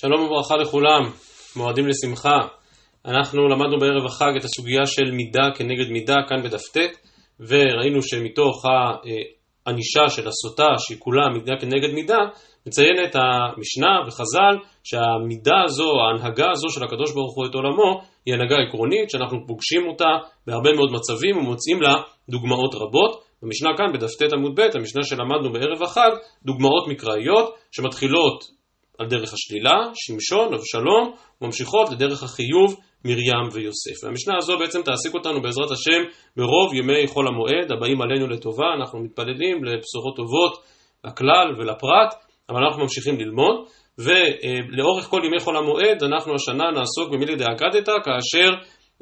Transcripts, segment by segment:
שלום וברכה לכולם, מועדים לשמחה. אנחנו למדנו בערב החג את הסוגיה של מידה כנגד מידה כאן בדף ט, וראינו שמתוך הענישה של הסוטה, שהיא כולה מידה כנגד מידה, מציינת המשנה וחז"ל שהמידה הזו, ההנהגה הזו של הקדוש ברוך הוא את עולמו, היא הנהגה עקרונית שאנחנו פוגשים אותה בהרבה מאוד מצבים ומוצאים לה דוגמאות רבות. במשנה כאן בדף ט עמוד ב', המשנה שלמדנו בערב החג, דוגמאות מקראיות שמתחילות על דרך השלילה, שמשון, אבשלום, וממשיכות לדרך החיוב, מרים ויוסף. והמשנה הזו בעצם תעסיק אותנו בעזרת השם ברוב ימי חול המועד הבאים עלינו לטובה, אנחנו מתפללים לבשורות טובות לכלל ולפרט, אבל אנחנו ממשיכים ללמוד, ולאורך כל ימי חול המועד אנחנו השנה נעסוק במילי דאגדתא, כאשר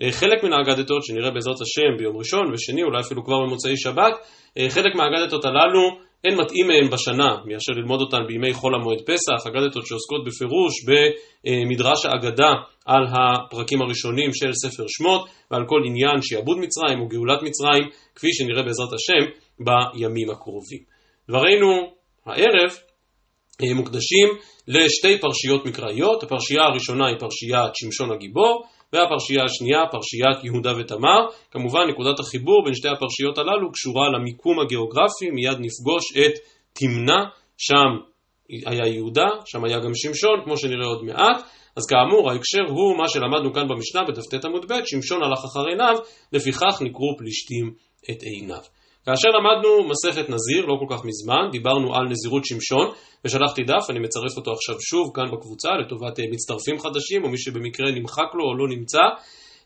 אה, חלק מן האגדתות שנראה בעזרת השם ביום ראשון ושני, אולי אפילו כבר במוצאי שבת, אה, חלק מהאגדתות הללו אין מתאים מהם בשנה מאשר ללמוד אותן בימי חול המועד פסח, אגדתות שעוסקות בפירוש במדרש האגדה על הפרקים הראשונים של ספר שמות ועל כל עניין שיעבוד מצרים או גאולת מצרים, כפי שנראה בעזרת השם בימים הקרובים. דברינו הערב אה, מוקדשים לשתי פרשיות מקראיות, הפרשייה הראשונה היא פרשיית שמשון הגיבור והפרשייה השנייה, פרשיית יהודה ותמר. כמובן נקודת החיבור בין שתי הפרשיות הללו קשורה למיקום הגיאוגרפי, מיד נפגוש את תמנע, שם היה יהודה, שם היה גם שמשון, כמו שנראה עוד מעט. אז כאמור, ההקשר הוא מה שלמדנו כאן במשנה בדף ט עמוד ב', שמשון הלך אחר עיניו, לפיכך נקראו פלישתים את עיניו. כאשר למדנו מסכת נזיר, לא כל כך מזמן, דיברנו על נזירות שמשון, ושלחתי דף, אני מצרף אותו עכשיו שוב כאן בקבוצה לטובת אה, מצטרפים חדשים, או מי שבמקרה נמחק לו או לא נמצא.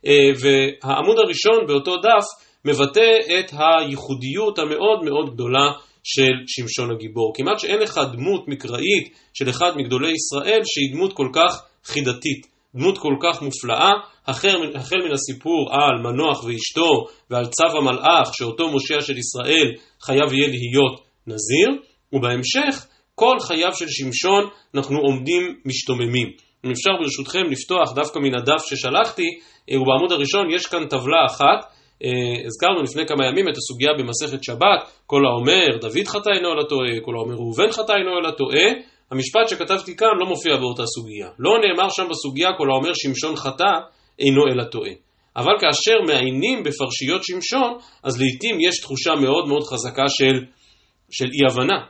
אה, והעמוד הראשון באותו דף מבטא את הייחודיות המאוד מאוד גדולה של שמשון הגיבור. כמעט שאין לך דמות מקראית של אחד מגדולי ישראל שהיא דמות כל כך חידתית. דמות כל כך מופלאה, החל, מן הסיפור על מנוח ואשתו ועל צו המלאך שאותו מושיע של ישראל חייב יהיה להיות נזיר, ובהמשך כל חייו של שמשון אנחנו עומדים משתוממים. אם אפשר ברשותכם לפתוח דווקא מן הדף ששלחתי, אה, ובעמוד הראשון יש כאן טבלה אחת, אה, הזכרנו לפני כמה ימים את הסוגיה במסכת שבת, כל האומר דוד חטא אינו אלא טועה, כל האומר ראובן חטא אינו אלא טועה, המשפט שכתבתי כאן לא מופיע באותה סוגיה. לא נאמר שם בסוגיה כל האומר שמשון חטא אינו אלא טועה. אבל כאשר מעיינים בפרשיות שמשון, אז לעיתים יש תחושה מאוד מאוד חזקה של, של אי הבנה.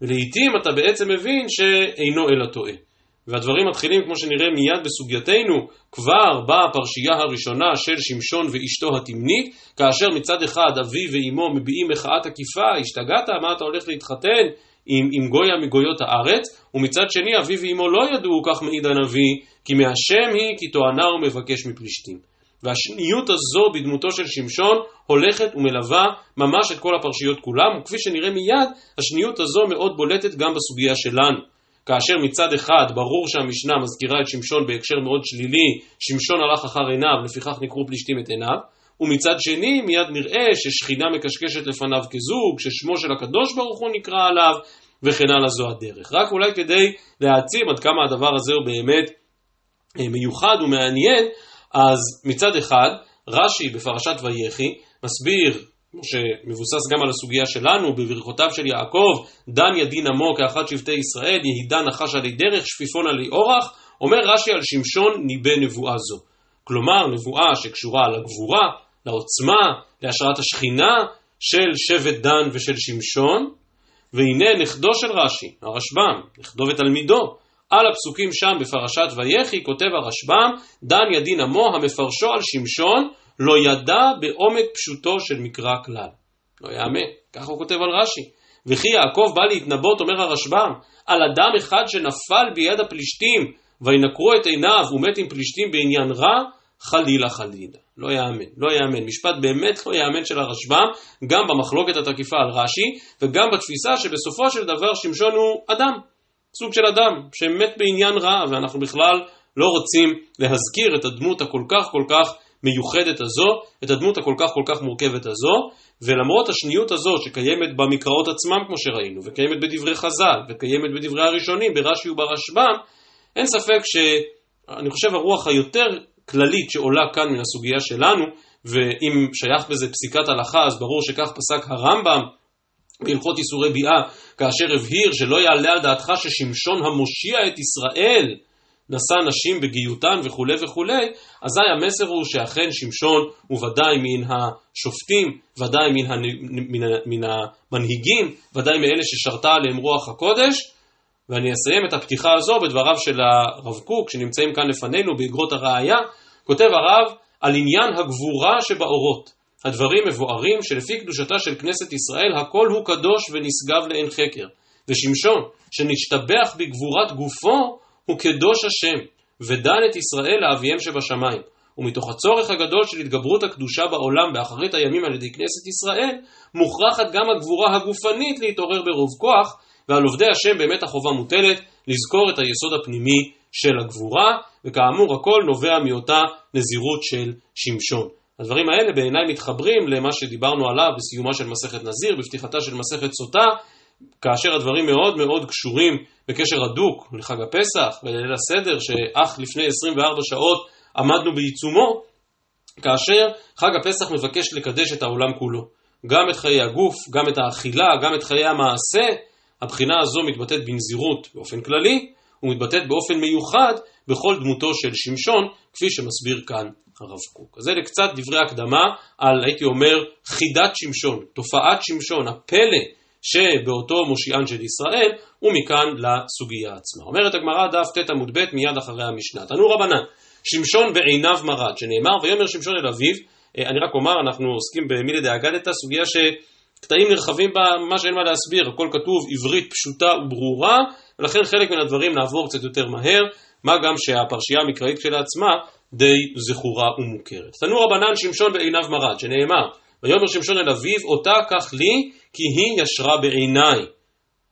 ולעיתים אתה בעצם מבין שאינו אלא טועה. והדברים מתחילים, כמו שנראה מיד בסוגייתנו, כבר בפרשייה הראשונה של שמשון ואשתו התמנית, כאשר מצד אחד אבי ואימו מביעים מחאה תקיפה, השתגעת, מה אתה הולך להתחתן עם, עם גויה מגויות הארץ, ומצד שני אבי ואימו לא ידעו, כך מעיד הנביא, כי מהשם היא כי תואנה ומבקש מפלישתים. והשניות הזו בדמותו של שמשון הולכת ומלווה ממש את כל הפרשיות כולם, וכפי שנראה מיד, השניות הזו מאוד בולטת גם בסוגיה שלנו. כאשר מצד אחד ברור שהמשנה מזכירה את שמשון בהקשר מאוד שלילי, שמשון הלך אחר עיניו, לפיכך נקראו פלישתים את עיניו, ומצד שני מיד נראה ששכינה מקשקשת לפניו כזוג, ששמו של הקדוש ברוך הוא נקרא עליו, וכן הלאה זו הדרך. רק אולי כדי להעצים עד כמה הדבר הזה הוא באמת אה, מיוחד ומעניין, אז מצד אחד, רש"י בפרשת ויחי מסביר, שמבוסס גם על הסוגיה שלנו, בברכותיו של יעקב, דן ידין עמו כאחד שבטי ישראל, יהידן נחש עלי דרך, שפיפון עלי אורח, אומר רש"י על שמשון ניבא נבואה זו. כלומר, נבואה שקשורה לגבורה, לעוצמה, להשראת השכינה של שבט דן ושל שמשון, והנה נכדו של רש"י, הרשב"ם, נכדו ותלמידו, על הפסוקים שם בפרשת ויחי כותב הרשב"ם, דן ידין עמו המפרשו על שמשון, לא ידע בעומק פשוטו של מקרא כלל. לא יאמן, ככה הוא כותב על רש"י. וכי יעקב בא להתנבאות, אומר הרשב"ם, על אדם אחד שנפל ביד הפלישתים, וינקרו את עיניו ומת עם פלישתים בעניין רע, חלילה חלילה. לא יאמן, לא יאמן. משפט באמת לא יאמן של הרשב"ם, גם במחלוקת התקיפה על רש"י, וגם בתפיסה שבסופו של דבר שמשון הוא אדם. סוג של אדם שמת בעניין רע, ואנחנו בכלל לא רוצים להזכיר את הדמות הכל כך כל כך מיוחדת הזו, את הדמות הכל כך כל כך מורכבת הזו, ולמרות השניות הזו שקיימת במקראות עצמם כמו שראינו, וקיימת בדברי חז"ל, וקיימת בדברי הראשונים, ברש"י וברשב"ם, אין ספק שאני חושב הרוח היותר כללית שעולה כאן מן הסוגיה שלנו, ואם שייך בזה פסיקת הלכה, אז ברור שכך פסק הרמב"ם בהלכות איסורי ביאה, כאשר הבהיר שלא יעלה על דעתך ששמשון המושיע את ישראל נשא נשים בגיותן וכולי וכולי, אזי המסר הוא שאכן שמשון הוא ודאי מן השופטים, ודאי מן, הנ... מן, מן המנהיגים, ודאי מאלה ששרתה עליהם רוח הקודש, ואני אסיים את הפתיחה הזו בדבריו של הרב קוק, שנמצאים כאן לפנינו באגרות הראייה, כותב הרב על עניין הגבורה שבאורות. הדברים מבוארים שלפי קדושתה של כנסת ישראל הכל הוא קדוש ונשגב לאין חקר. ושמשון, שנשתבח בגבורת גופו, הוא קדוש השם, ודן את ישראל לאביהם שבשמיים. ומתוך הצורך הגדול של התגברות הקדושה בעולם באחרית הימים על ידי כנסת ישראל, מוכרחת גם הגבורה הגופנית להתעורר ברוב כוח, ועל עובדי השם באמת החובה מוטלת לזכור את היסוד הפנימי של הגבורה, וכאמור הכל נובע מאותה נזירות של שמשון. הדברים האלה בעיניי מתחברים למה שדיברנו עליו בסיומה של מסכת נזיר, בפתיחתה של מסכת סוטה, כאשר הדברים מאוד מאוד קשורים בקשר הדוק לחג הפסח ולליל הסדר, שאך לפני 24 שעות עמדנו בעיצומו, כאשר חג הפסח מבקש לקדש את העולם כולו. גם את חיי הגוף, גם את האכילה, גם את חיי המעשה. הבחינה הזו מתבטאת בנזירות באופן כללי, ומתבטאת באופן מיוחד בכל דמותו של שמשון, כפי שמסביר כאן הרב קוק. אז זה קצת דברי הקדמה על, הייתי אומר, חידת שמשון, תופעת שמשון, הפלא שבאותו מושיען של ישראל, ומכאן לסוגיה עצמה. אומרת הגמרא דף ט עמוד ב מיד אחרי המשנה. תנו רבנן, שמשון בעיניו מרד, שנאמר ויאמר שמשון אל אביו, אה, אני רק אומר, אנחנו עוסקים במילי דאגדתא, סוגיה שקטעים נרחבים בה, ממש אין מה להסביר, הכל כתוב עברית פשוטה וברורה, ולכן חלק מן הדברים נעבור קצת יותר מהר, מה גם שהפרשייה המקראית כשלעצמה די זכורה ומוכרת. תנו רבנן שמשון בעיניו מרד, שנאמר ויאמר שמשון אל אביו, אותה קח לי, כי היא ישרה בעיניי.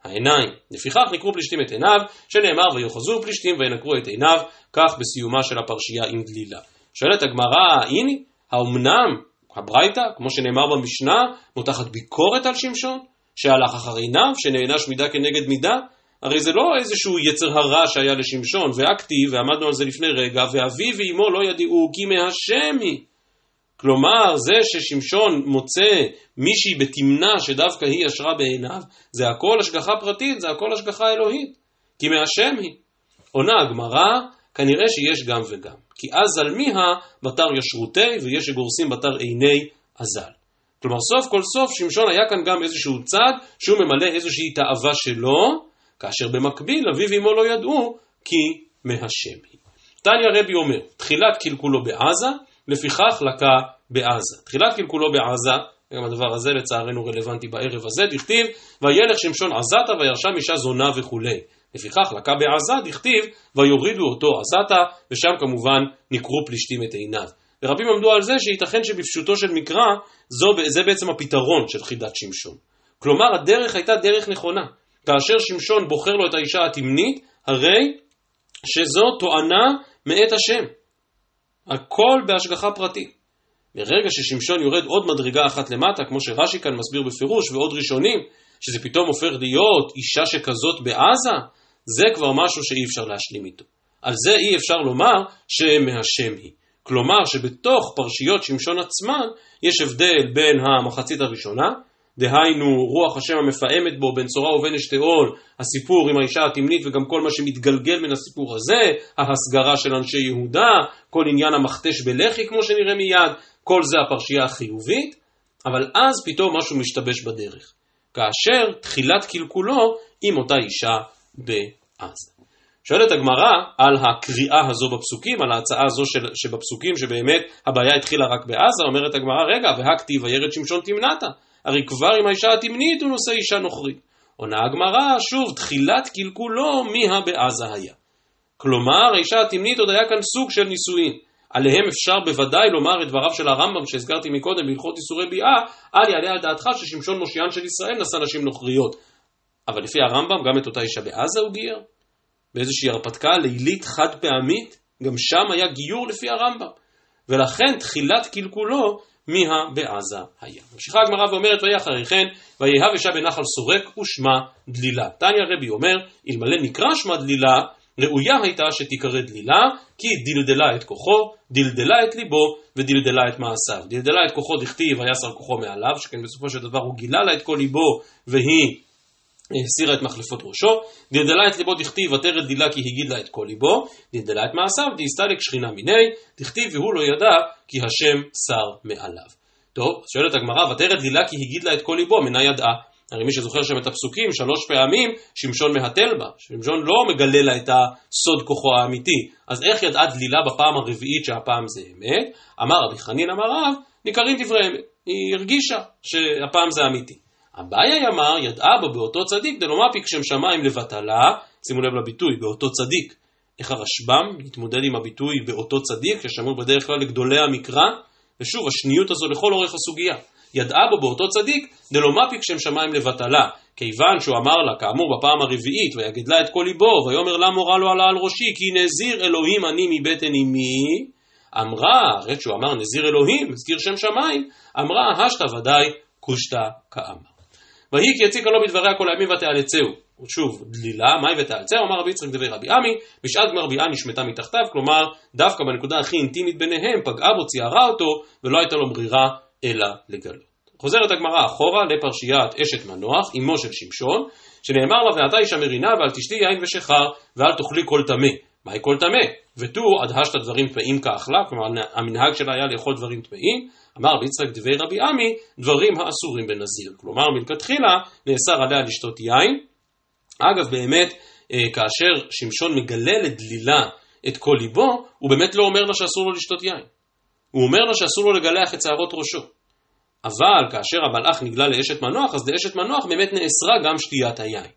העיניים. לפיכך נקרו פלישתים את עיניו, שנאמר ויאחזו פלישתים וינקרו את עיניו, כך בסיומה של הפרשייה עם דלילה. שואלת הגמרא, הנה, האומנם הברייתא, כמו שנאמר במשנה, מותחת ביקורת על שמשון? שהלך אחר עיניו, שנענש מידה כנגד מידה? הרי זה לא איזשהו יצר הרע שהיה לשמשון, והכתיב, ועמדנו על זה לפני רגע, ואבי ואמו לא ידעו כי מהשם היא. כלומר, זה ששמשון מוצא מישהי בתמנה שדווקא היא ישרה בעיניו, זה הכל השגחה פרטית, זה הכל השגחה אלוהית. כי מהשם היא. עונה הגמרא, כנראה שיש גם וגם. כי אזל מיה בתר ישרותי, ויש שגורסים בתר עיני אזל. כלומר, סוף כל סוף, שמשון היה כאן גם איזשהו צד, שהוא ממלא איזושהי תאווה שלו, כאשר במקביל, אביו ואמו לא ידעו, כי מהשם היא. תניא רבי אומר, תחילת קלקולו בעזה, לפיכך לקה בעזה. תחילת קלקולו בעזה, גם הדבר הזה לצערנו רלוונטי בערב הזה, דכתיב, וילך שמשון עזתה וירשה אישה זונה וכולי. לפיכך לקה בעזה, דכתיב, ויורידו אותו עזתה, ושם כמובן נקרו פלישתים את עיניו. ורבים עמדו על זה שייתכן שבפשוטו של מקרא, זו, זה בעצם הפתרון של חידת שמשון. כלומר, הדרך הייתה דרך נכונה. כאשר שמשון בוחר לו את האישה התמנית, הרי שזו תואנה מאת השם. הכל בהשגחה פרטית. מרגע ששמשון יורד עוד מדרגה אחת למטה, כמו שרש"י כאן מסביר בפירוש, ועוד ראשונים, שזה פתאום הופך להיות אישה שכזאת בעזה, זה כבר משהו שאי אפשר להשלים איתו. על זה אי אפשר לומר שמהשם היא. כלומר שבתוך פרשיות שמשון עצמן יש הבדל בין המחצית הראשונה, דהיינו רוח השם המפעמת בו בין צורה ובין אשתאול, הסיפור עם האישה התמנית וגם כל מה שמתגלגל מן הסיפור הזה, ההסגרה של אנשי יהודה, כל עניין המכתש בלח"י כמו שנראה מיד, כל זה הפרשייה החיובית, אבל אז פתאום משהו משתבש בדרך, כאשר תחילת קלקולו עם אותה אישה בעזה. שואלת הגמרא על הקריאה הזו בפסוקים, על ההצעה הזו של, שבפסוקים שבאמת הבעיה התחילה רק בעזה, אומרת הגמרא, רגע, והכתיב וירד שמשון תמנתה. הרי כבר עם האישה התמנית הוא נושא אישה נוכרית. עונה הגמרא, שוב, תחילת קלקולו מיה בעזה היה. כלומר, האישה התמנית עוד היה כאן סוג של נישואין. עליהם אפשר בוודאי לומר את דבריו של הרמב"ם שהזכרתי מקודם בהלכות איסורי ביאה, אל יעלה על דעתך ששמשון מושיען של ישראל נשא נשים נוכריות. אבל לפי הרמב"ם גם את אותה אישה בעזה הוא גייר? באיזושהי הרפתקה לילית חד פעמית? גם שם היה גיור לפי הרמב"ם. ולכן תחילת קלקולו מיה בעזה היה. ממשיכה הגמרא ואומרת, ויהי אחרי כן, ויהב אישה בנחל סורק ושמה דלילה. תניא רבי אומר, אלמלא נקרא שמה דלילה, ראויה הייתה שתיקרא דלילה, כי דלדלה את כוחו, דלדלה את ליבו, ודלדלה את מעשיו. דלדלה את כוחו דכתיב, ויסר כוחו מעליו, שכן בסופו של דבר הוא גילה לה את כל ליבו, והיא הסירה את מחלפות ראשו, דלדלה את ליבו דכתיב ותרד דילה כי הגיד לה את כל ליבו, דלדלה את מעשיו דהסתלק שכינה מיני, דכתיב והוא לא ידע כי השם שר מעליו. טוב, שואלת הגמרא, ותרד דילה כי הגיד לה את כל ליבו, מנה ידעה. הרי מי שזוכר שם את הפסוקים, שלוש פעמים, שמשון מהתל בה. שמשון לא מגלה לה את הסוד כוחו האמיתי. אז איך ידעה דלילה בפעם הרביעית שהפעם זה אמת? אמר רבי חנין אמר רב, ניכרים דברי אמת. היא הרגישה שהפעם זה אמיתי. אביי אמר, ידעה בו באותו צדיק, דלא מפיק שם שמיים לבטלה, שימו לב לביטוי, באותו צדיק. איך הרשב"ם מתמודד עם הביטוי באותו צדיק, ששמור בדרך כלל לגדולי המקרא, ושוב, השניות הזו לכל אורך הסוגיה. ידעה בו באותו צדיק, דלא מפיק שם שמיים לבטלה. כיוון שהוא אמר לה, כאמור בפעם הרביעית, ויגדלה את כל ליבו, ויאמר לה מורה לו עלה על ראשי, כי נזיר אלוהים אני מבטן אמי, אמרה, הרי שהוא אמר נזיר אלוהים, הזכיר שם שמיים, אמרה, השתא ודאי קושתא כאמר. ויהי כי יציקה לו בדבריה כל הימים ותאלצהו. שוב, דלילה, מאי ותאלצהו, אמר רבי יצחק דברי רבי עמי, בשעת גמר ביאה נשמטה מתחתיו, כלומר, דווקא בנקודה הכי אינטימית ביניהם, פגעה בו, ציערה אותו, ולא הייתה לו ברירה אלא לגלות. חוזרת הגמרא אחורה לפרשיית אשת מנוח, אמו של שמשון, שנאמר לה ואתה אישה מרינה ואל תשתי יין ושכר ואל תאכלי כל טמא. מהי כל טמא? ותו הדהשת דברים טמאים כאכלה, כלומר המנהג שלה היה לאכול דברים טמאים, אמר ביצחק דבי רבי עמי, דברים האסורים בנזיר. כלומר מלכתחילה נאסר עליה לשתות יין. אגב באמת, אה, כאשר שמשון מגלה לדלילה את כל ליבו, הוא באמת לא אומר לה שאסור לו לשתות יין. הוא אומר לה שאסור לו לגלח את שערות ראשו. אבל כאשר המלאך נגלה לאשת מנוח, אז לאשת מנוח באמת נאסרה גם שתיית היין.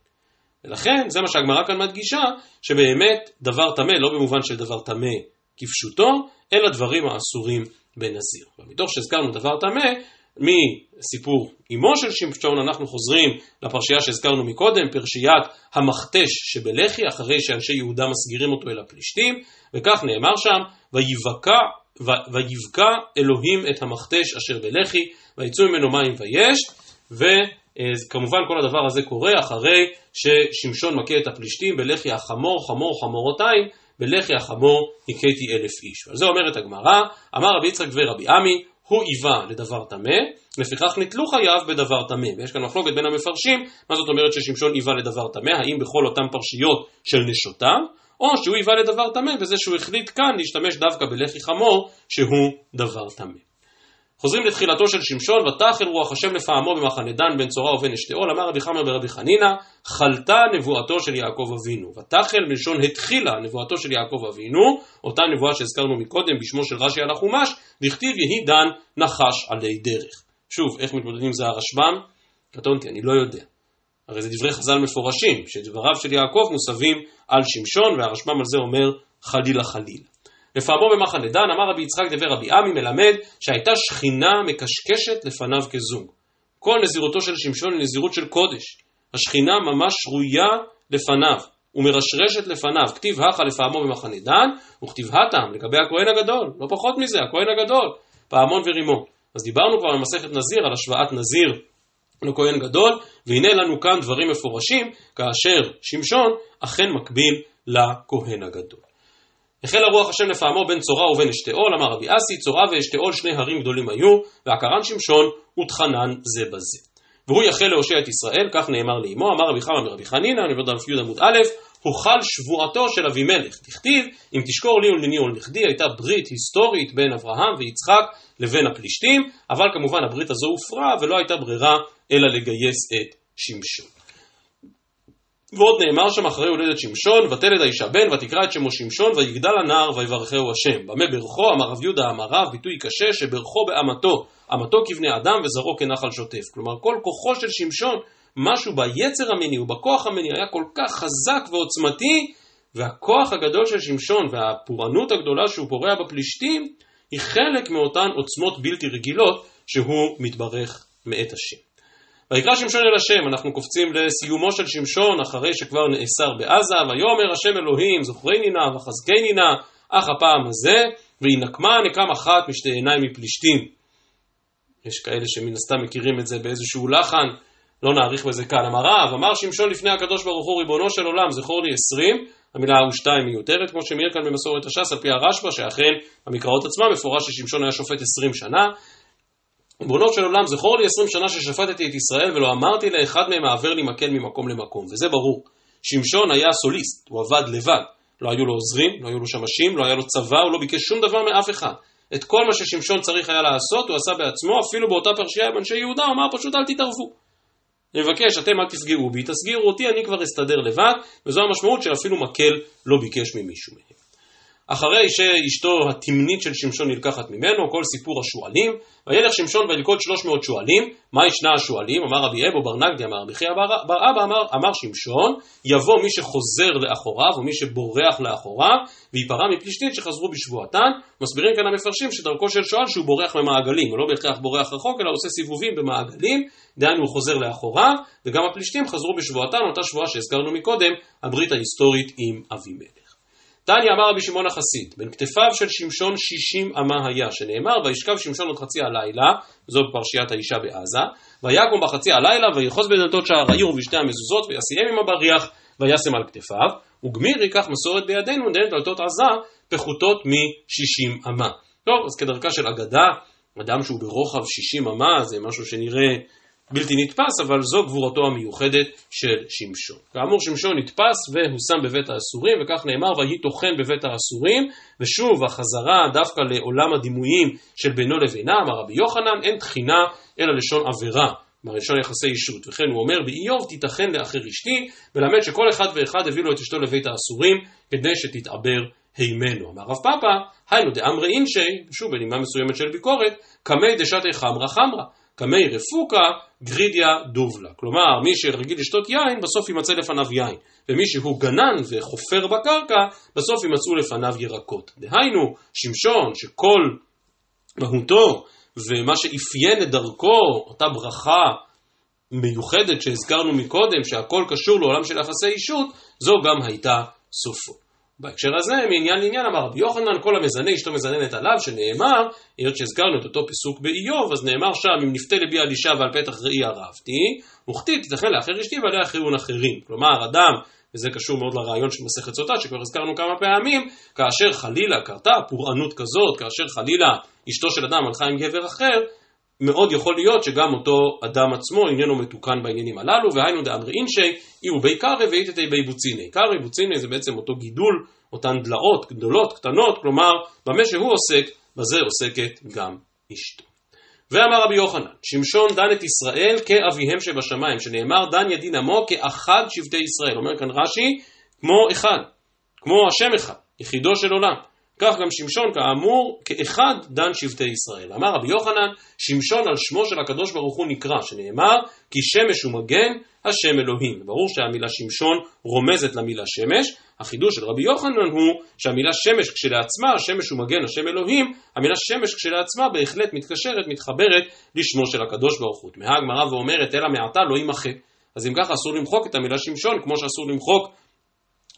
ולכן, זה מה שהגמרא כאן מדגישה, שבאמת דבר טמא, לא במובן של דבר טמא כפשוטו, אלא דברים האסורים בנזיר. ומתוך שהזכרנו דבר טמא, מסיפור אמו של שמשון אנחנו חוזרים לפרשייה שהזכרנו מקודם, פרשיית המכתש שבלח"י, אחרי שאנשי יהודה מסגירים אותו אל הפלישתים, וכך נאמר שם, ויבקע, ויבקע אלוהים את המכתש אשר בלח"י, ויצאו ממנו מים ויש, וכמובן כל הדבר הזה קורה אחרי ששמשון מכה את הפלישתים בלח"י החמור, חמור חמורותיים, בלח"י החמור הכיתי אלף איש. ועל זה אומרת הגמרא, אמר רבי יצחק ורבי עמי, הוא היווה לדבר טמא, לפיכך נתלו חייו בדבר טמא. ויש כאן מחלוקת בין המפרשים, מה זאת אומרת ששמשון היווה לדבר טמא, האם בכל אותן פרשיות של נשותיו, או שהוא היווה לדבר טמא בזה שהוא החליט כאן להשתמש דווקא בלחי חמור, שהוא דבר טמא. חוזרים לתחילתו של שמשון, ותחל רוח השם לפעמו במחנה דן בן צורה ובן אשתאול, אמר רבי חמר ברבי חנינא, חלתה נבואתו של יעקב אבינו. ותחל מלשון התחילה נבואתו של יעקב אבינו, אותה נבואה שהזכרנו מקודם בשמו של רש"י על החומש, דכתיב יהי דן נחש עלי דרך. שוב, איך מתמודדים זה הרשב"ם? קטונתי, אני לא יודע. הרי זה דברי חז"ל מפורשים, שדבריו של יעקב מוסבים על שמשון, והרשב"ם על זה אומר חלילה חלילה. לפעמו במחנה דן, אמר רבי יצחק דבר רבי עמי מלמד שהייתה שכינה מקשקשת לפניו כזוג. כל נזירותו של שמשון היא נזירות של קודש. השכינה ממש שרויה לפניו ומרשרשת לפניו. כתיב הכה לפעמו במחנה דן, וכתיב הטעם לגבי הכהן הגדול. לא פחות מזה, הכהן הגדול. פעמון ורימון. אז דיברנו כבר במסכת נזיר על השוואת נזיר לכהן גדול, והנה לנו כאן דברים מפורשים, כאשר שמשון אכן מקביל לכהן הגדול. החל הרוח השם לפעמו בין צורה ובין אשתאול, אמר רבי אסי, צורה ואשתאול שני הרים גדולים היו, ועקרן שמשון וטחנן זה בזה. והוא יחל להושיע את ישראל, כך נאמר לאמו, אמר רבי חמא מרבי חנינא, אני עובד על י' עמוד א', הוחל שבועתו של אבימלך. דכתיב, אם תשקור לי ולמיני ולנכדי, הייתה ברית היסטורית בין אברהם ויצחק לבין הפלישתים, אבל כמובן הברית הזו הופרה ולא הייתה ברירה אלא לגייס את שמשון. ועוד נאמר שם אחרי הולדת שמשון, ותלד האישה בן, ותקרא את שמו שמשון, ויגדל הנער, ויברכהו השם. במה ברכו? אמר רב יהודה אמר רב, ביטוי קשה, שברכו באמתו, אמתו כבני אדם וזרעו כנחל שוטף. כלומר, כל כוחו של שמשון, משהו ביצר המיני ובכוח המיני היה כל כך חזק ועוצמתי, והכוח הגדול של שמשון והפורענות הגדולה שהוא פורע בפלישתים, היא חלק מאותן עוצמות בלתי רגילות שהוא מתברך מאת השם. ויקרא שמשון אל השם, אנחנו קופצים לסיומו של שמשון אחרי שכבר נאסר בעזה, ויאמר השם אלוהים זוכרני נא וחזקני נא, אך הפעם הזה, והיא נקמה נקם אחת משתי עיניים מפלישתים. יש כאלה שמן הסתם מכירים את זה באיזשהו לחן, לא נאריך בזה כאן. אמר רב, אמר שמשון לפני הקדוש ברוך הוא ריבונו של עולם, זכור לי עשרים, המילה הוא שתיים מיותרת, כמו שמעיר כאן במסורת הש"ס, על פי הרשב"א, שאכן במקראות עצמם מפורש ששמשון היה שופט עשרים שנה, ריבונו של עולם, זכור לי עשרים שנה ששפטתי את ישראל ולא אמרתי לאחד מהם העבר לי מקל ממקום למקום, וזה ברור. שמשון היה סוליסט, הוא עבד לבד. לא היו לו עוזרים, לא היו לו שמשים, לא היה לו צבא, הוא לא ביקש שום דבר מאף אחד. את כל מה ששמשון צריך היה לעשות, הוא עשה בעצמו, אפילו באותה פרשייה עם אנשי יהודה, הוא אמר פשוט אל תתערבו. אני מבקש, אתם אל תסגרו בי, תסגירו אותי, אני כבר אסתדר לבד, וזו המשמעות שאפילו מקל לא ביקש ממישהו מהם. אחרי שאשתו התמנית של שמשון נלקחת ממנו, כל סיפור השועלים, וילך שמשון וילכוד שלוש מאות שועלים, מה ישנה השועלים? אמר רבי אבו בר נגדי, אמר רבי חייא בר אבא, אמר, אמר שמשון, יבוא מי שחוזר לאחוריו, או מי שבורח לאחוריו, וייפרע מפלישתית שחזרו בשבועתן. מסבירים כאן המפרשים שדרכו של שועל שהוא בורח ממעגלים, הוא לא בהכרח בורח רחוק, אלא עושה סיבובים במעגלים, דהיינו הוא חוזר לאחוריו, וגם הפלישתים חזרו בשבועתן, אותה שבועה שהזכרנו מקודם, הברית ההיסטורית עם אבימלך. תניא אמר רבי שמעון החסיד, בין כתפיו של שמשון שישים אמה היה, שנאמר, וישכב שמשון עוד חצי הלילה, זו פרשיית האישה בעזה, ויקום בחצי הלילה, ויחוז בדלתות שער העיר ובשתי המזוזות, ויסיים עם הבריח, וישם על כתפיו, וגמיר ייקח מסורת בידינו, דלת דלתות עזה, פחותות משישים אמה. טוב, אז כדרכה של אגדה, אדם שהוא ברוחב שישים אמה, זה משהו שנראה בלתי נתפס, אבל זו גבורתו המיוחדת של שמשון. כאמור, שמשון נתפס והושם בבית האסורים, וכך נאמר, ויהי טוחן בבית האסורים, ושוב החזרה דווקא לעולם הדימויים של בינו לבינה, אמר רבי יוחנן, אין תחינה אלא לשון עבירה. כלומר לשון יחסי אישות, וכן הוא אומר באיוב תיתכן לאחר אשתי, מלמד שכל אחד ואחד הביא לו את אשתו לבית האסורים כדי שתתעבר הימנו. אמר רב פאפא, היינו דאמרי אינשי, שוב בנימה מסוימת של ביקורת, קמי דשתי חמרה חמרה. קמי רפוקה גרידיה דובלה. כלומר, מי שרגיל לשתות יין, בסוף יימצא לפניו יין. ומי שהוא גנן וחופר בקרקע, בסוף יימצאו לפניו ירקות. דהיינו, שמשון, שכל מהותו ומה שאפיין את דרכו, אותה ברכה מיוחדת שהזכרנו מקודם, שהכל קשור לעולם של יחסי אישות, זו גם הייתה סופו. בהקשר הזה, מעניין לעניין אמר רבי יוחנן, כל המזנה אשתו מזננת עליו, שנאמר, היות שהזכרנו את אותו פסוק באיוב, אז נאמר שם, אם נפתה לבי על אישה ועל פתח ראי ערבתי, וכתיב תיתכן לאחר אשתי ועליה אחריון אחרים. כלומר, אדם, וזה קשור מאוד לרעיון של מסכת סוטה, שכבר הזכרנו כמה פעמים, כאשר חלילה קרתה פורענות כזאת, כאשר חלילה אשתו של אדם הלכה עם גבר אחר, מאוד יכול להיות שגם אותו אדם עצמו איננו מתוקן בעניינים הללו, והיינו דאמרי אינשי, אי הוא בי קרא ואיתתי בי בוציני. קרא בוציני זה בעצם אותו גידול, אותן דלאות גדולות, קטנות, כלומר, במה שהוא עוסק, בזה עוסקת גם אשתו. ואמר רבי יוחנן, שמשון דן את ישראל כאביהם שבשמיים, שנאמר דן ידין עמו כאחד שבטי ישראל. אומר כאן רש"י, כמו אחד, כמו השם אחד, יחידו של עולם. כך גם שמשון כאמור כאחד דן שבטי ישראל. אמר רבי יוחנן, שמשון על שמו של הקדוש ברוך הוא נקרא, שנאמר כי שמש הוא מגן, השם אלוהים. ברור שהמילה שמשון רומזת למילה שמש, החידוש של רבי יוחנן הוא שהמילה שמש כשלעצמה, השמש הוא מגן, השם אלוהים, המילה שמש כשלעצמה בהחלט מתקשרת, מתחברת לשמו של הקדוש ברוך הוא. תמהה הגמרא ואומרת, אלא מעתה לא יימחה. אז אם ככה אסור למחוק את המילה שמשון, כמו שאסור למחוק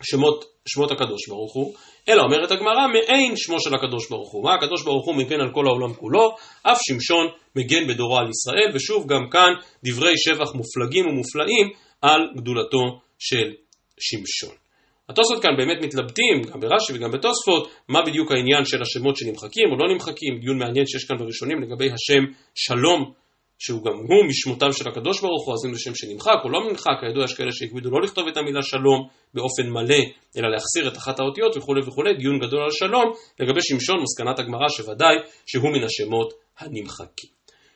שמות, שמות הקדוש ברוך הוא, אלא אומרת הגמרא, מעין שמו של הקדוש ברוך הוא. מה הקדוש ברוך הוא מגן על כל העולם כולו, אף שמשון מגן בדורו על ישראל, ושוב גם כאן דברי שבח מופלגים ומופלאים על גדולתו של שמשון. התוספות כאן באמת מתלבטים, גם ברש"י וגם בתוספות, מה בדיוק העניין של השמות שנמחקים או לא נמחקים, דיון מעניין שיש כאן בראשונים לגבי השם שלום שהוא גם הוא משמותיו של הקדוש ברוך הוא, אז אם זה שם שנמחק או לא נמחק, כידוע יש כאלה שהקבידו לא לכתוב את המילה שלום באופן מלא, אלא להחסיר את אחת האותיות וכולי וכולי, דיון גדול על שלום, לגבי שמשון מסקנת הגמרא שוודאי שהוא מן השמות הנמחקים.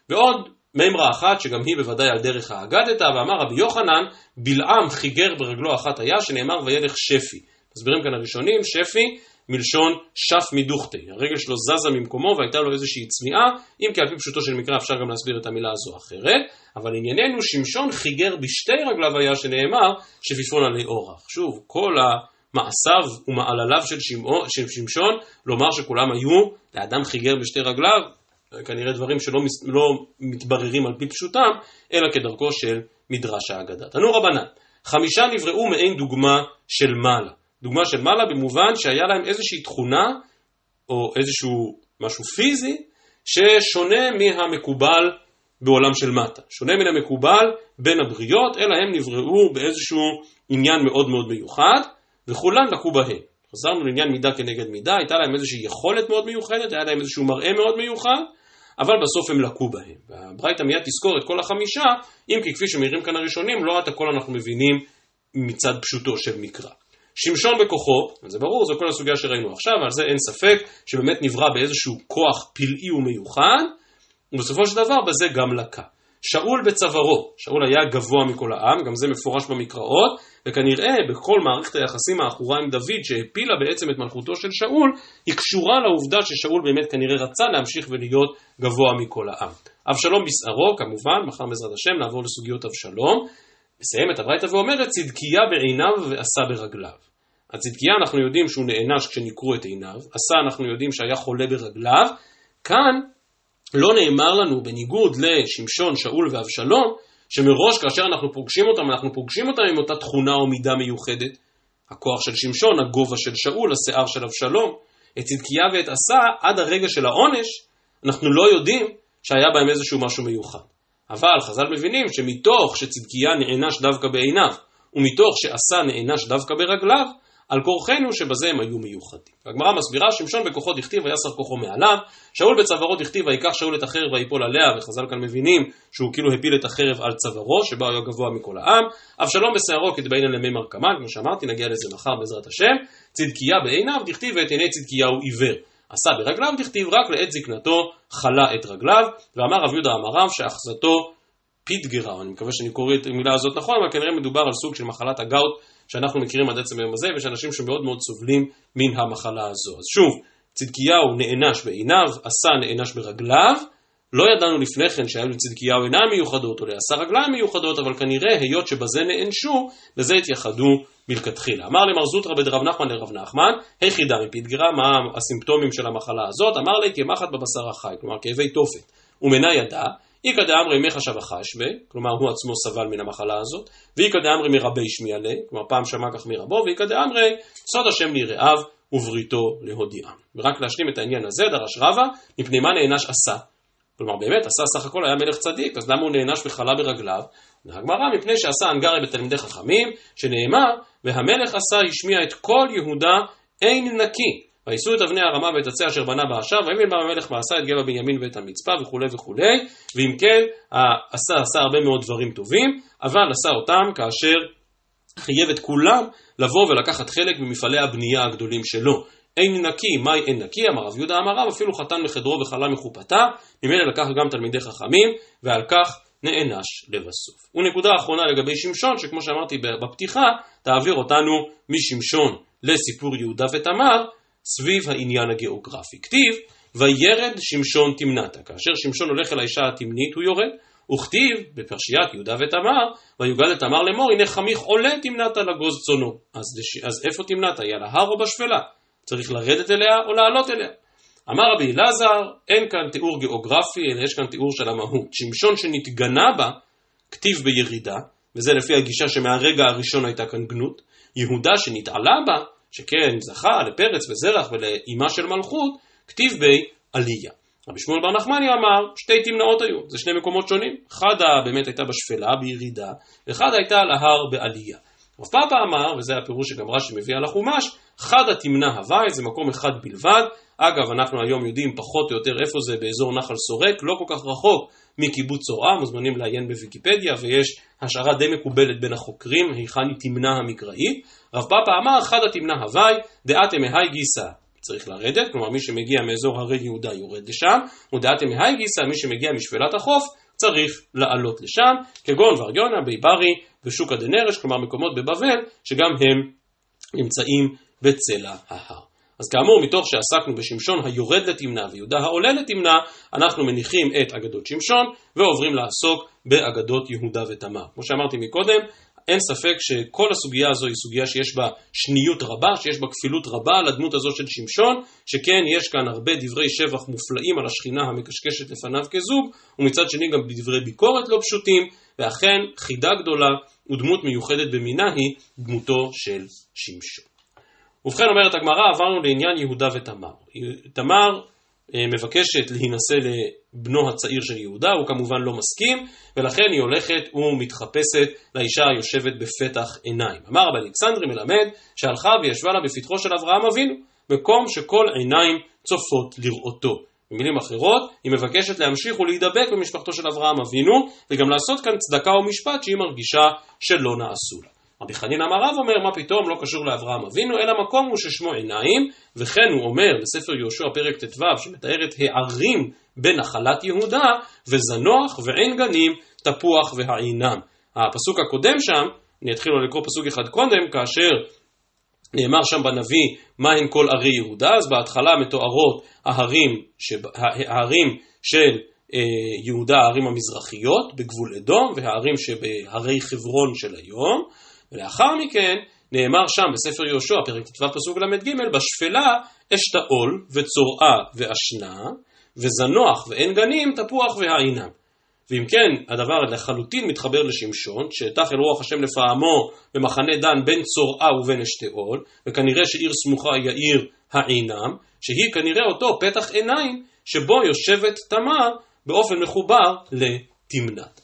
ועוד מימרה אחת, שגם היא בוודאי על דרך האגדתא, ואמר רבי יוחנן, בלעם חיגר ברגלו אחת היה, שנאמר וילך שפי. מסבירים כאן הראשונים, שפי מלשון שף מדוכתי. הרגל שלו זזה ממקומו והייתה לו איזושהי צמיעה, אם כי על פי פשוטו של מקרא אפשר גם להסביר את המילה הזו אחרת, אבל ענייננו שמשון חיגר בשתי רגליו היה שנאמר שפיפון עלי אורח. שוב, כל המעשיו ומעלליו של, שמו, של שמשון, לומר שכולם היו לאדם חיגר בשתי רגליו, כנראה דברים שלא לא מתבררים על פי פשוטם, אלא כדרכו של מדרש האגדה. תנו רבנן, חמישה נבראו מעין דוגמה של מעלה. דוגמה של מעלה במובן שהיה להם איזושהי תכונה או איזשהו משהו פיזי ששונה מהמקובל בעולם של מטה. שונה מן המקובל בין הבריות, אלא הם נבראו באיזשהו עניין מאוד מאוד מיוחד, וכולן לקו בהם. חזרנו לעניין מידה כנגד מידה, הייתה להם איזושהי יכולת מאוד מיוחדת, היה להם איזשהו מראה מאוד מיוחד, אבל בסוף הם לקו בהם. והברייתא מיד תזכור את כל החמישה, אם כי כפי שמעירים כאן הראשונים, לא את הכל אנחנו מבינים מצד פשוטו של מקרא. שמשון בכוחו, זה ברור, זו כל הסוגיה שראינו עכשיו, על זה אין ספק שבאמת נברא באיזשהו כוח פלאי ומיוחד, ובסופו של דבר בזה גם לקה. שאול בצווארו, שאול היה גבוה מכל העם, גם זה מפורש במקראות, וכנראה בכל מערכת היחסים העכורה עם דוד שהפילה בעצם את מלכותו של שאול, היא קשורה לעובדה ששאול באמת כנראה רצה להמשיך ולהיות גבוה מכל העם. אבשלום בשערו, כמובן, מחר בעזרת השם נעבור לסוגיות אבשלום. מסיימת הברייתא ואומרת, צדקיה בעיניו ועשה ברגליו. הצדקיה אנחנו יודעים שהוא נענש כשניקרו את עיניו, עשה אנחנו יודעים שהיה חולה ברגליו, כאן לא נאמר לנו, בניגוד לשמשון, שאול ואבשלום, שמראש כאשר אנחנו פוגשים אותם, אנחנו פוגשים אותם עם אותה תכונה או מידה מיוחדת. הכוח של שמשון, הגובה של שאול, השיער של אבשלום. את צדקיה ואת עשה, עד הרגע של העונש, אנחנו לא יודעים שהיה בהם איזשהו משהו מיוחד. אבל חז"ל מבינים שמתוך שצדקיה נענש דווקא בעיניו, ומתוך שעשה נענש דווקא ברגליו, על כורחנו שבזה הם היו מיוחדים. הגמרא מסבירה, שמשון בכוחו דכתיב ויסר כוחו מעליו, שאול בצווארו דכתיב ויקח שאול את החרב ויפול עליה, וחז"ל כאן מבינים שהוא כאילו הפיל את החרב על צווארו, שבה היה גבוה מכל העם, אבשלום בשערו כדבעין למי מרקמן, כמו שאמרתי, נגיע לזה מחר בעזרת השם, צדקיה בעיניו דכתיב ואת עיני צדקיהו עיוור. עשה ברגליו דכתיב רק לעת זקנתו חלה את רגליו, ואמר רב יהודה אמריו שאחזתו פידגרה, אני מקווה שאני קורא את המילה הזאת נכון, אבל כנראה מדובר על סוג של מחלת הגאוט שאנחנו מכירים עד עצם היום הזה, ויש אנשים שמאוד מאוד סובלים מן המחלה הזו. אז שוב, צדקיהו נענש בעיניו, עשה נענש ברגליו, לא ידענו לפני כן שהיו לצדקיהו עיניים מיוחדות או לעשה רגליים מיוחדות, אבל כנראה היות שבזה נענשו, לזה התייחדו מלכתחילה. אמר למר זוטרא בדרב נחמן לרב נחמן, היחידה מפתגרה, מה הסימפטומים של המחלה הזאת? אמר לי כמחט בבשר החי, כלומר כאבי תופת, ומנה ידה, איכא דאמרי מי חשב החשבה, כלומר הוא עצמו סבל מן המחלה הזאת, ואיכא דאמרי מרבי שמיעלה, כלומר פעם שמע כך מרבו, ואיכא דאמרי סוד השם ליראיו ובריתו להודיעם. ורק להשלים את העניין הזה, דרש רבא, מפני מה נענש עשה. כלומר באמת, עשה סך הכל היה מלך צדיק, אז למה הוא נענש וחלה ברגליו? הגמרא, מפני שעשה אנגרי בתלמידי חכמים, שנאמר, והמלך עשה השמיע את כל יהודה אין נקי. ויישאו את אבני הרמה ואת עצי אשר בנה באשר, ויבין בם המלך מעשה את גבע בנימין ואת המצפה וכולי וכולי, ואם כן, עשה, עשה הרבה מאוד דברים טובים, אבל עשה אותם כאשר חייב את כולם לבוא ולקחת חלק במפעלי הבנייה הגדולים שלו. אין נקי, מהי אין נקי? אמר רב יהודה אמר רב, אפילו חתן מחדרו וחלה מחופתה, ממילא לקח גם תלמידי חכמים, ועל כך נענש לבסוף. ונקודה אחרונה לגבי שמשון, שכמו שאמרתי בפתיחה, תעביר אותנו משמשון לסיפור יהודה ותמר, סביב העניין הגיאוגרפי. כתיב, וירד שמשון תמנתה. כאשר שמשון הולך אל האישה התמנית הוא יורד. וכתיב בפרשיית יהודה ותמר, ויוגד את תמר לאמור, הנה חמיך עולה תמנתה לגוז צונו. אז, אז איפה תמנתה? היא על ההר או בשפלה? צריך לרדת אליה או לעלות אליה? אמר רבי אלעזר, אין כאן תיאור גיאוגרפי, אלא יש כאן תיאור של המהות. שמשון שנתגנה בה, כתיב בירידה, וזה לפי הגישה שמהרגע הראשון הייתה כאן גנות. יהודה שנתעלה בה, שכן זכה לפרץ וזרח ולאימה של מלכות, כתיב בי עלייה. רבי שמואל בר נחמני אמר, שתי תמנעות היו, זה שני מקומות שונים. חדה באמת הייתה בשפלה, בירידה, וחדה הייתה על ההר בעלייה. רב פאפה אמר, וזה הפירוש שגם רש"י מביא על החומש, חדה תמנע הוואי, זה מקום אחד בלבד. אגב, אנחנו היום יודעים פחות או יותר איפה זה באזור נחל סורק, לא כל כך רחוק מקיבוץ צורעה, מוזמנים לעיין בוויקיפדיה, ויש השערה די מקובלת בין החוקרים, היכן היא תמנע המקראית. רב פאפה אמר, חדה תמנע הוואי, דעתם מהי גיסא. צריך לרדת, כלומר מי שמגיע מאזור הרי יהודה יורד לשם, ודעתם מהי גיסא, מי שמגיע משפלת החוף, צריך לעלות לשם, כגון וריונה, ביברי ושוקה דנרש, כלומר מקומות בבבל, שגם הם נמצאים בצלע ההר. אז כאמור, מתוך שעסקנו בשמשון היורד לתמנע ויהודה העולה לתמנע, אנחנו מניחים את אגדות שמשון ועוברים לעסוק באגדות יהודה ותמר. כמו שאמרתי מקודם, אין ספק שכל הסוגיה הזו היא סוגיה שיש בה שניות רבה, שיש בה כפילות רבה על הדמות הזו של שמשון, שכן יש כאן הרבה דברי שבח מופלאים על השכינה המקשקשת לפניו כזוג, ומצד שני גם דברי ביקורת לא פשוטים, ואכן חידה גדולה ודמות מיוחדת במינה היא דמותו של שמשון. ובכן אומרת הגמרא, עברנו לעניין יהודה ותמר. תמר אה, מבקשת להינשא לבנו הצעיר של יהודה, הוא כמובן לא מסכים, ולכן היא הולכת ומתחפשת לאישה היושבת בפתח עיניים. אמר רבי אלכסנדרי מלמד שהלכה וישבה לה בפתחו של אברהם אבינו, מקום שכל עיניים צופות לראותו. במילים אחרות, היא מבקשת להמשיך ולהידבק במשפחתו של אברהם אבינו, וגם לעשות כאן צדקה ומשפט שהיא מרגישה שלא נעשו לה. רבי חנין אמר רב אומר, מה פתאום, לא קשור לאברהם אבינו, אלא מקום הוא ששמו עיניים, וכן הוא אומר בספר יהושע פרק ט"ו, שמתאר את הערים בנחלת יהודה, וזנוח ועין גנים, תפוח והעינם. הפסוק הקודם שם, אני אתחיל לקרוא פסוק אחד קודם, כאשר נאמר שם בנביא מהן כל ערי יהודה, אז בהתחלה מתוארות ההרים, שב, ההרים של אה, יהודה, הערים המזרחיות בגבול אדום, והערים שבהרי חברון של היום, ולאחר מכן נאמר שם בספר יהושע, פרק ט"ו פסוק ל"ג, בשפלה אשתאול וצורעה ואשנה, וזנוח ועין גנים, תפוח והעינם. ואם כן, הדבר לחלוטין מתחבר לשמשון, שתחל רוח השם לפעמו במחנה דן בין צורעה ובין אשתאול, וכנראה שעיר סמוכה היא העיר העינם, שהיא כנראה אותו פתח עיניים, שבו יושבת תמר באופן מחובר לתמנת.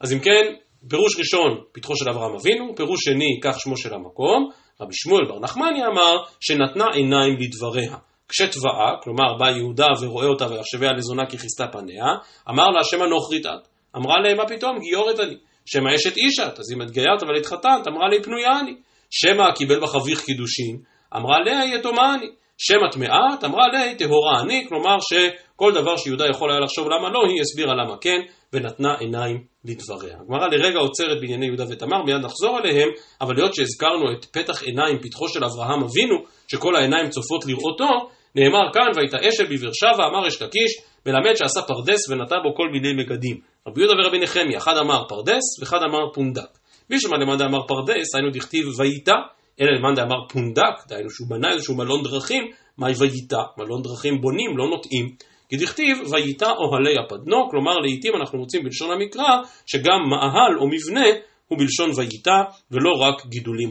אז אם כן, פירוש ראשון, פתחו של אברהם אבינו, פירוש שני, כך שמו של המקום, רבי שמואל בר נחמני אמר, שנתנה עיניים לדבריה. כשתבעה, כלומר בא יהודה ורואה אותה ויחשביה לזונה כי כיסתה פניה, אמר לה השם הנוכרית את. אמרה להם מה פתאום גיורת אני. שמא אשת איש את, אז אם התגיירת אבל התחתנת, אמרה לי פנויה אני. שמא קיבל בחביך קידושין, אמרה לה יתומה אני. שמא טמאת, אמרה לה טהורה אני, כלומר שכל דבר שיהודה יכול היה לחשוב למה לא, היא הסבירה למה כן, ונתנה עיניים לדבריה. הגמרא לרגע עוצרת בענייני יהודה ותמר, מיד נחזור עליהם, אבל היות שהזכרנו את פתח עיניים, פתחו של אברהם אבינו, שכל העיניים צופות לראותו, נאמר כאן, אשל בבאר שבע, אמר ריש לקיש, מלמד שעשה פרדס ונטע בו כל מיני מגדים. רבי יהודה ורבי נחמיה, אחד אמר פרדס ואחד אמר פונדק. בשלמא למאן דאמר פרדס, היינו דכתיב ויטע, אלא למאן דאמר פונדק, דהיינו שהוא בנה איזשהו מלון דרכים, מאי ויטע? מלון דרכים בונים, לא נוטעים. כי דכתיב ויטע אוהלי אפדנו, כלומר לעיתים אנחנו רוצים בלשון המקרא שגם מאהל או מבנה הוא בלשון וייתה ולא רק גידולים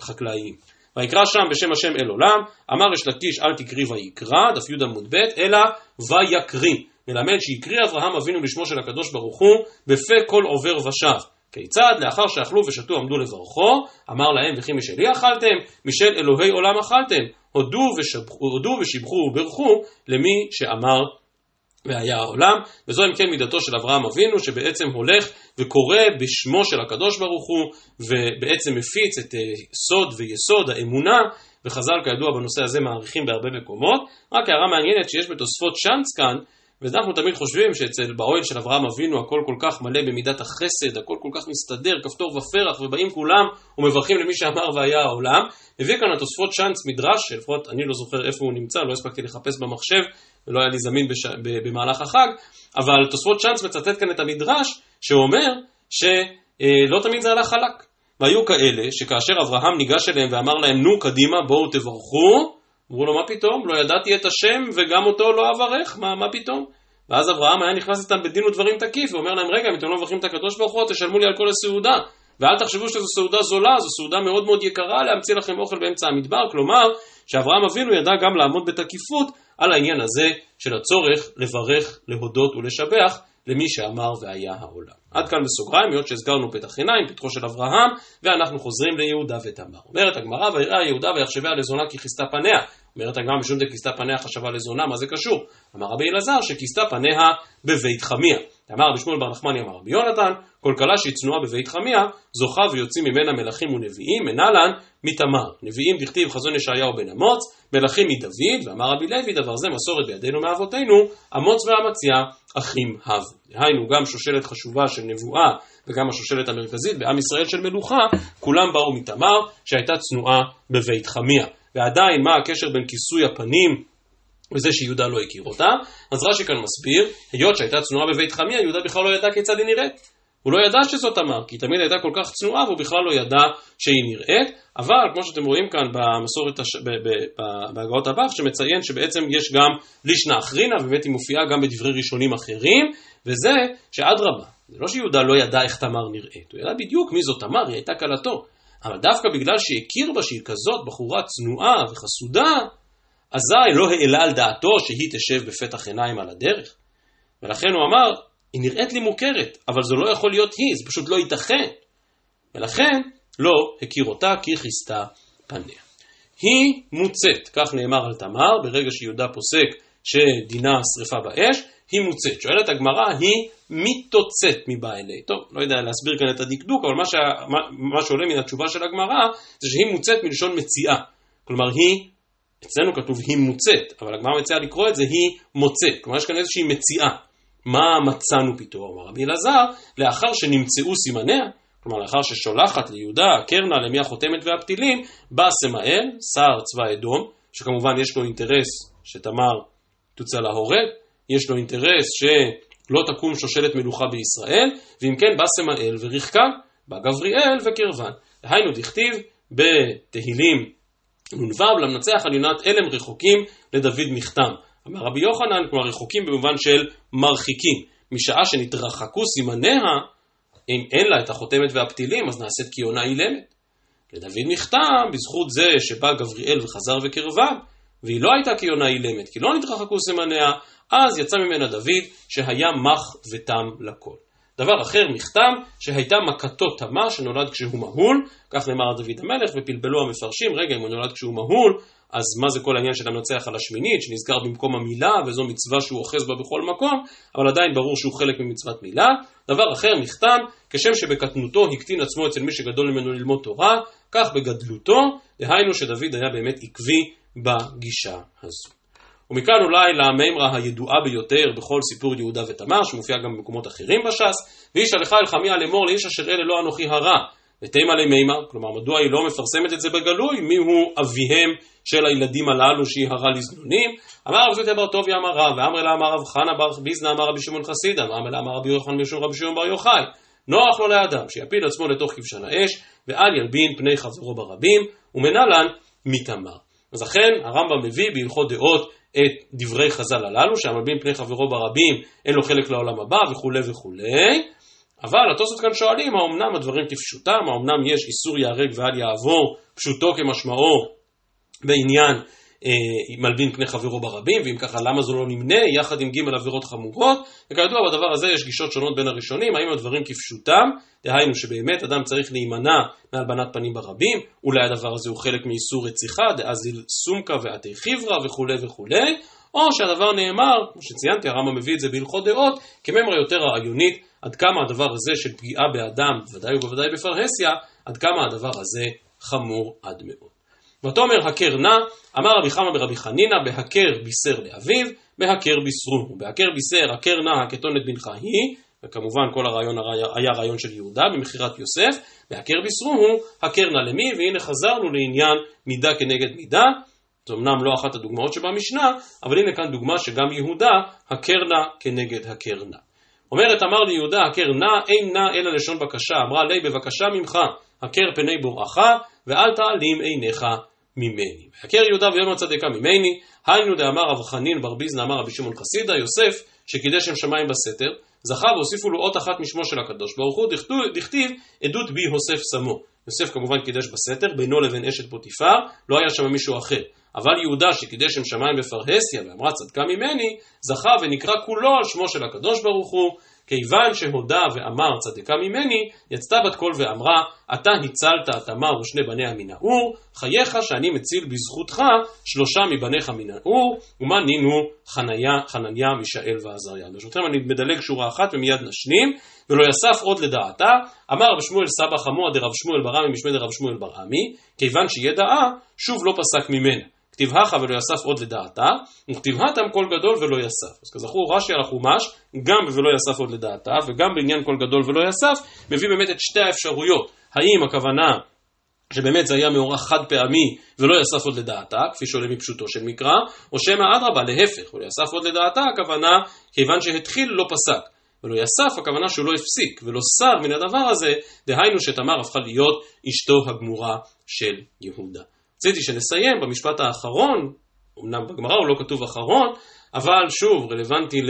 חקלאיים. ויקרא שם בשם השם אל עולם, אמר יש לקיש אל תקרי ויקרא, דף י עמוד ב', אלא ויקריא, מלמד שהקריא אברהם אבינו לשמו של הקדוש ברוך הוא בפה כל עובר ושב. כיצד? לאחר שאכלו ושתו עמדו לברכו, אמר להם וכי משלי אכלתם, משל אלוהי עולם אכלתם, הודו, ושבחו, הודו וברכו למי שאמר והיה העולם, וזו אם כן מידתו של אברהם אבינו, שבעצם הולך וקורא בשמו של הקדוש ברוך הוא, ובעצם מפיץ את אה, סוד ויסוד האמונה, וחז"ל כידוע בנושא הזה מעריכים בהרבה מקומות. רק הערה מעניינת שיש בתוספות שאנץ כאן, ואנחנו תמיד חושבים שאצל באוהל של אברהם אבינו הכל כל כך מלא במידת החסד, הכל כל כך מסתדר, כפתור ופרח, ובאים כולם ומברכים למי שאמר והיה העולם. הביא כאן התוספות שאנץ מדרש, שלפחות אני לא זוכר איפה הוא נמצא, לא הספקתי לחפש במחשב, ולא היה לי זמין בש... במהלך החג, אבל תוספות צ'אנס מצטט כאן את המדרש, שאומר שלא תמיד זה הלך חלק. והיו כאלה שכאשר אברהם ניגש אליהם ואמר להם, נו קדימה, בואו תברכו, אמרו לו, מה פתאום? לא ידעתי את השם וגם אותו לא אברך, מה, מה פתאום? ואז אברהם היה נכנס איתם בדין ודברים תקיף, ואומר להם, רגע, אם אתם לא מברכים את הקדוש ברוך הוא, תשלמו לי על כל הסעודה. ואל תחשבו שזו סעודה זולה, זו סעודה מאוד מאוד יקרה להמציא לכם אוכל באמצע המדבר, כלומר, שאברהם אבינו ידע גם לעמוד בתקיפות על העניין הזה של הצורך לברך, להודות ולשבח למי שאמר והיה העולם. עד כאן בסוגריים, היות שהזכרנו פתח עיניים, פתחו של אברהם, ואנחנו חוזרים ליהודה ותמר. אומרת הגמרא, ויראה יהודה ויחשביה לזונה כי כיסתה פניה. אומרת הגמרא, משום דכיסתה פניה חשבה לזונה, מה זה קשור? אמר רבי אלעזר שכיסתה פניה בבית חמיה. אמר רבי שמואל בר נחמני אמר רבי יונתן, כל כלה שהיא צנועה בבית חמיה, זוכה ויוצאים ממנה מלכים ונביאים, מנהלן מתמר. נביאים דכתיב חזון ישעיהו בן אמוץ, מלכים מדוד, ואמר רבי לוי, דבר זה מסורת בידינו מאבותינו, אמוץ ואמציה אחים הב. דהיינו, גם שושלת חשובה של נבואה, וגם השושלת המרכזית בעם ישראל של מלוכה, כולם באו מתמר, שהייתה צנועה בבית חמיה. ועדיין, מה הקשר בין כיסוי הפנים וזה שיהודה לא הכיר אותה, אז רש"י כאן מסביר, היות שהייתה צנועה בבית חמיה, יהודה בכלל לא ידע כיצד היא נראית. הוא לא ידע שזאת תמר, כי תמיד הייתה כל כך צנועה והוא בכלל לא ידע שהיא נראית, אבל כמו שאתם רואים כאן במסורת, הש... בהגאות הבך, שמציין שבעצם יש גם לישנה אחרינה, ובאמת היא מופיעה גם בדברי ראשונים אחרים, וזה שאדרבה, זה לא שיהודה לא ידע איך תמר נראית, הוא ידע בדיוק מי זאת תמר, היא הייתה כלתו. אבל דווקא בגלל שהכיר בה שהיא כזאת בחורה צנועה וחסודה, אזי לא העלה על דעתו שהיא תשב בפתח עיניים על הדרך. ולכן הוא אמר, היא נראית לי מוכרת, אבל זו לא יכול להיות היא, זה פשוט לא ייתכן. ולכן לא הכיר אותה כי כיסתה פניה. היא מוצאת, כך נאמר על תמר, ברגע שיהודה פוסק שדינה שרפה באש, היא מוצאת. שואלת הגמרא, היא מתוצאת מבעילי. טוב, לא יודע להסביר כאן את הדקדוק, אבל מה, שה, מה, מה שעולה מן התשובה של הגמרא, זה שהיא מוצאת מלשון מציאה. כלומר, היא, אצלנו כתוב היא מוצאת, אבל הגמרא מציעה לקרוא את זה, היא מוצאת. כלומר, יש כאן איזושהי מציאה. מה מצאנו פתאום? אמר רבי אלעזר, לאחר שנמצאו סימניה, כלומר לאחר ששולחת ליהודה, קרנה, למי החותמת והפתילים, בא סמאל, שר צבא אדום, שכמובן יש לו אינטרס שתמר תוצא להורג, יש לו אינטרס שלא תקום שושלת מלוכה בישראל, ואם כן בא סמאל ורחקה, בא גבריאל וקרבן. דהיינו דכתיב בתהילים נ"ו למנצח על יונת אלם רחוקים לדוד מכתם. אמר רבי יוחנן, כלומר רחוקים במובן של מרחיקים. משעה שנתרחקו סימניה, אם אין לה את החותמת והפתילים, אז נעשית כיונה אילמת. לדוד מכתם, בזכות זה שבא גבריאל וחזר וקרבם, והיא לא הייתה כיונה אילמת, כי לא נתרחקו סימניה, אז יצא ממנה דוד שהיה מח ותם לכל. דבר אחר, מכתם, שהייתה מכתו תמה שנולד כשהוא מהול, כך נאמר דוד המלך, ופלפלו המפרשים, רגע, אם הוא נולד כשהוא מהול, אז מה זה כל העניין של המנצח על השמינית, שנזכר במקום המילה, וזו מצווה שהוא אוחז בה בכל מקום, אבל עדיין ברור שהוא חלק ממצוות מילה. דבר אחר, מכתם, כשם שבקטנותו הקטין עצמו אצל מי שגדול ממנו ללמוד תורה, כך בגדלותו, דהיינו שדוד היה באמת עקבי בגישה הזו. ומכאן אולי למימרה הידועה ביותר בכל סיפור יהודה ותמר, שמופיע גם במקומות אחרים בש"ס, ואיש הלכה אל חמיה לאמור לאיש אשר אלה לא אנוכי הרע, ותימה למימר, כלומר מדוע היא לא מפרסמת את זה בגלוי, מיהו אביהם של הילדים הללו שהיא הרע לזנונים, אמר רב זוטה בר טוביה אמר רב, ואמר לה אמר רב חנה בר ביזנה אמר רבי שמעון חסידה, ואמר לה אמר רבי יוחנן בשום רבי שמעון בר יוחאי, נוח לו לאדם שיפיל עצמו לתוך כבשן האש, ואל ילבין פני חברו ברבים, ומנלן מתמר. אז אכן הרמב"ם מביא בהלכות דעות את דברי חז"ל הללו, שהמלבין פני חברו ברבים אין לו חלק לעולם הבא וכולי וכולי. אבל התוספות כאן שואלים, האומנם הדברים כפשוטם, האומנם יש איסור ייהרג ואל יעבור, פשוטו כמשמעו בעניין מלבין פני חברו ברבים, ואם ככה למה זה לא נמנה יחד עם ג' עבירות חמורות, וכידוע בדבר הזה יש גישות שונות בין הראשונים, האם הדברים כפשוטם, דהיינו שבאמת אדם צריך להימנע מהלבנת פנים ברבים, אולי הדבר הזה הוא חלק מאיסור רציחה, דאזיל סומקה ועתי חברה וכולי וכולי, או שהדבר נאמר, כמו שציינתי, הרמב"ם מביא את זה בהלכות דעות, כממרה יותר רעיונית, עד כמה הדבר הזה של פגיעה באדם, ודאי ובוודאי בפרהסיה, עד כמה הדבר הזה חמור עד מאוד. ותאמר הכר נא, אמר רבי חמא ברבי חנינא, בהכר בישר לאביו, בהכר בישרו. בהכר בישר, הכר נא הכתונת בנך היא, וכמובן כל הרעיון היה רעיון של יהודה במכירת יוסף, בהכר בישרו, הכר נא למי, והנה חזרנו לעניין מידה כנגד מידה, זו אמנם לא אחת הדוגמאות שבמשנה, אבל הנה כאן דוגמה שגם יהודה, הכר נא כנגד הכר נא. אומרת אמר לי יהודה, הכר נא, אין נא אלא לשון בקשה, אמרה לי בבקשה ממך, הכר פני בוראך, ואל תעלים עיניך ממני. והכר יהודה ויאמר הצדקה ממני, היינו דאמר רב חנין בר ביזנא אמר רבי שמעון חסידה, יוסף שקידש שם שמיים בסתר, זכה והוסיפו לו אות אחת משמו של הקדוש ברוך הוא, דכתיב עדות בי הוסף שמו. יוסף כמובן קידש בסתר, בינו לבין אשת פוטיפר, לא היה שם מישהו אחר. אבל יהודה שקידש שם שמיים בפרהסיה ואמרה צדקה ממני, זכה ונקרא כולו על שמו של הקדוש ברוך הוא, כיוון שהודה ואמר צדקה ממני, יצתה בת קול ואמרה, אתה הצלת תמר ושני בניה מן האור, חייך שאני מציל בזכותך שלושה מבניך מן האור, ומה נינו חניה, חנניה, מישאל ועזריה. ברשותכם אני מדלג שורה אחת ומיד נשנים, ולא יסף עוד לדעתה, אמר רב שמואל סבא חמוע דרב שמואל ברמי משמי דרב שמואל ברמי, כיוון שידעה, שוב לא פסק ממנה. כתיב הכה ולא יסף עוד לדעתה, וכתיב התם קול גדול ולא יסף. אז כזכור רש"י על החומש, גם ולא יסף עוד לדעתה, וגם בעניין קול גדול ולא יסף, מביא באמת את שתי האפשרויות. האם הכוונה שבאמת זה היה מאורע חד פעמי ולא יסף עוד לדעתה, כפי שעולה מפשוטו של מקרא, או שמא אדרבה, להפך, ולא יסף עוד לדעתה, הכוונה כיוון שהתחיל לא פסק. ולא יסף, הכוונה שהוא לא הפסיק, ולא סר מן הדבר הזה, דהיינו שתמר הפכה להיות אשתו הגמורה של יהודה. רציתי שנסיים במשפט האחרון, אמנם בגמרא הוא לא כתוב אחרון, אבל שוב רלוונטי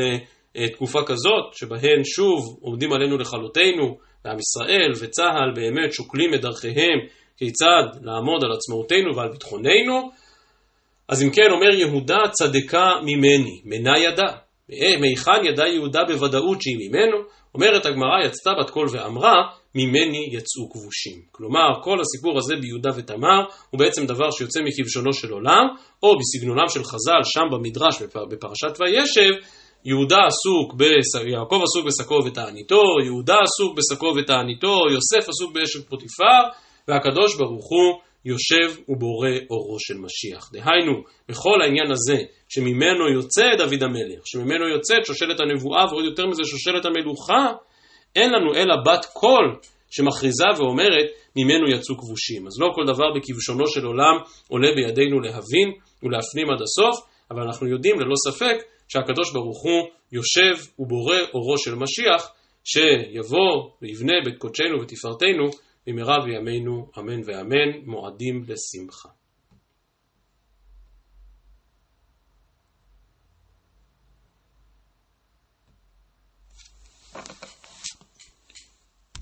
לתקופה כזאת, שבהן שוב עומדים עלינו לכלותנו, ועם ישראל וצה"ל באמת שוקלים את דרכיהם כיצד לעמוד על עצמאותנו ועל ביטחוננו, אז אם כן אומר יהודה צדקה ממני, מנה ידה. מהיכן ידע יהודה בוודאות שהיא ממנו? אומרת הגמרא יצתה בת קול ואמרה ממני יצאו כבושים. כלומר, כל הסיפור הזה ביהודה ותמר הוא בעצם דבר שיוצא מכבשונו של עולם, או בסגנונם של חז"ל שם במדרש בפרשת וישב, יהודה עסוק, בס... יעקב עסוק בשקו ותעניתו, יהודה עסוק בשקו ותעניתו, יוסף עסוק באשת פוטיפר, והקדוש ברוך הוא יושב ובורא אורו של משיח. דהיינו, בכל העניין הזה, שממנו יוצא דוד המלך, שממנו יוצאת שושלת הנבואה, ועוד יותר מזה שושלת המלוכה, אין לנו אלא בת קול שמכריזה ואומרת, ממנו יצאו כבושים. אז לא כל דבר בכבשונו של עולם עולה בידינו להבין ולהפנים עד הסוף, אבל אנחנו יודעים ללא ספק שהקדוש ברוך הוא יושב ובורא אורו של משיח, שיבוא ויבנה בית קודשנו ותפארתנו במהרה בימינו אמן ואמן, מועדים לשמחה.